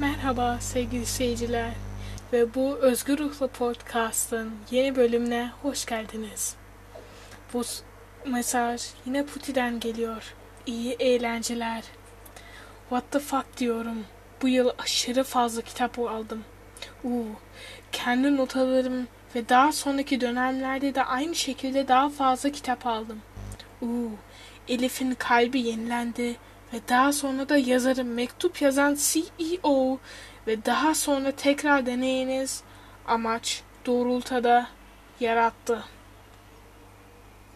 Merhaba sevgili seyirciler ve bu Özgür Ruhlu Podcast'ın yeni bölümüne hoş geldiniz. Bu mesaj yine Puti'den geliyor. İyi eğlenceler. What the fuck diyorum. Bu yıl aşırı fazla kitap aldım. Uuu, kendi notalarım ve daha sonraki dönemlerde de aynı şekilde daha fazla kitap aldım. Uuu, Elif'in kalbi yenilendi ve daha sonra da yazarın mektup yazan CEO ve daha sonra tekrar deneyiniz amaç doğrultada yarattı.